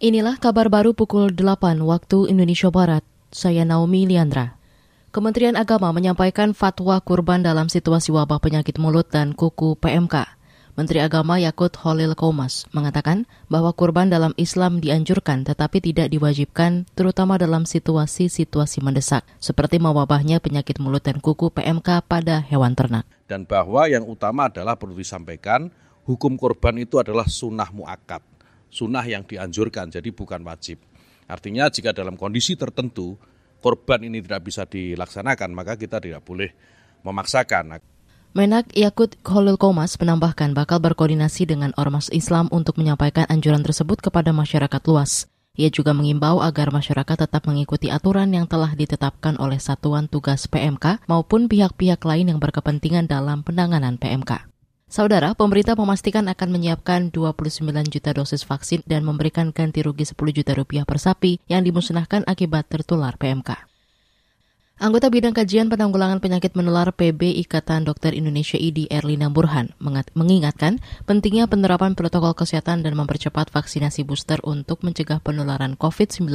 Inilah kabar baru pukul 8 waktu Indonesia Barat. Saya Naomi Liandra. Kementerian Agama menyampaikan fatwa kurban dalam situasi wabah penyakit mulut dan kuku PMK. Menteri Agama Yakut Holil Komas mengatakan bahwa kurban dalam Islam dianjurkan tetapi tidak diwajibkan terutama dalam situasi-situasi mendesak seperti mewabahnya penyakit mulut dan kuku PMK pada hewan ternak. Dan bahwa yang utama adalah perlu disampaikan hukum kurban itu adalah sunnah muakat sunnah yang dianjurkan, jadi bukan wajib. Artinya jika dalam kondisi tertentu korban ini tidak bisa dilaksanakan, maka kita tidak boleh memaksakan. Menak Yakut Khalil Komas menambahkan bakal berkoordinasi dengan Ormas Islam untuk menyampaikan anjuran tersebut kepada masyarakat luas. Ia juga mengimbau agar masyarakat tetap mengikuti aturan yang telah ditetapkan oleh Satuan Tugas PMK maupun pihak-pihak lain yang berkepentingan dalam penanganan PMK. Saudara, pemerintah memastikan akan menyiapkan 29 juta dosis vaksin dan memberikan ganti rugi 10 juta rupiah per sapi yang dimusnahkan akibat tertular PMK. Anggota Bidang Kajian Penanggulangan Penyakit Menular PB Ikatan Dokter Indonesia ID Erlina Burhan mengingatkan pentingnya penerapan protokol kesehatan dan mempercepat vaksinasi booster untuk mencegah penularan COVID-19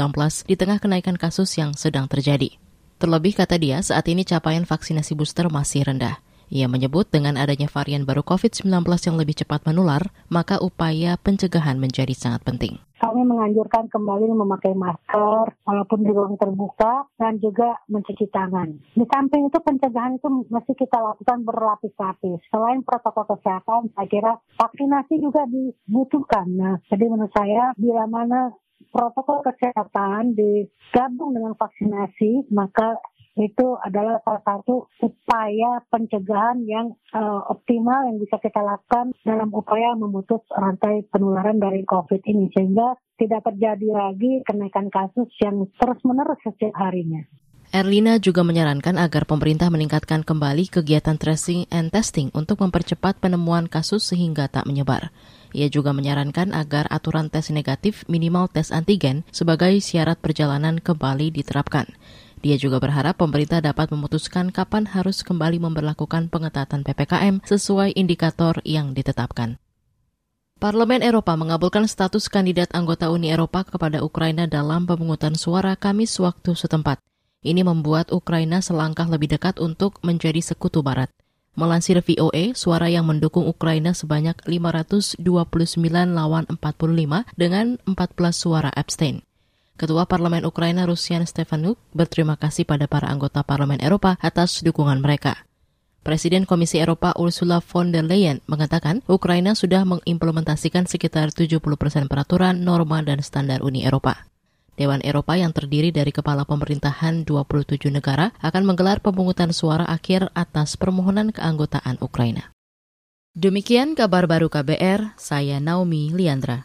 di tengah kenaikan kasus yang sedang terjadi. Terlebih, kata dia, saat ini capaian vaksinasi booster masih rendah. Ia menyebut dengan adanya varian baru COVID-19 yang lebih cepat menular, maka upaya pencegahan menjadi sangat penting. Kami menganjurkan kembali memakai masker walaupun di ruang terbuka dan juga mencuci tangan. Di samping itu pencegahan itu mesti kita lakukan berlapis-lapis. Selain protokol kesehatan, saya kira vaksinasi juga dibutuhkan. Nah, jadi menurut saya bila mana protokol kesehatan digabung dengan vaksinasi, maka itu adalah salah satu upaya pencegahan yang uh, optimal yang bisa kita lakukan dalam upaya memutus rantai penularan dari COVID ini sehingga tidak terjadi lagi kenaikan kasus yang terus-menerus setiap harinya. Erlina juga menyarankan agar pemerintah meningkatkan kembali kegiatan tracing and testing untuk mempercepat penemuan kasus sehingga tak menyebar. Ia juga menyarankan agar aturan tes negatif minimal tes antigen sebagai syarat perjalanan kembali diterapkan. Dia juga berharap pemerintah dapat memutuskan kapan harus kembali memperlakukan pengetatan PPKM sesuai indikator yang ditetapkan. Parlemen Eropa mengabulkan status kandidat anggota Uni Eropa kepada Ukraina dalam pemungutan suara Kamis waktu setempat. Ini membuat Ukraina selangkah lebih dekat untuk menjadi sekutu barat. Melansir VOA, suara yang mendukung Ukraina sebanyak 529 lawan 45 dengan 14 suara abstain. Ketua Parlemen Ukraina Rusian Stefanuk berterima kasih pada para anggota Parlemen Eropa atas dukungan mereka. Presiden Komisi Eropa Ursula von der Leyen mengatakan Ukraina sudah mengimplementasikan sekitar 70 persen peraturan, norma, dan standar Uni Eropa. Dewan Eropa yang terdiri dari kepala pemerintahan 27 negara akan menggelar pemungutan suara akhir atas permohonan keanggotaan Ukraina. Demikian kabar baru KBR, saya Naomi Liandra.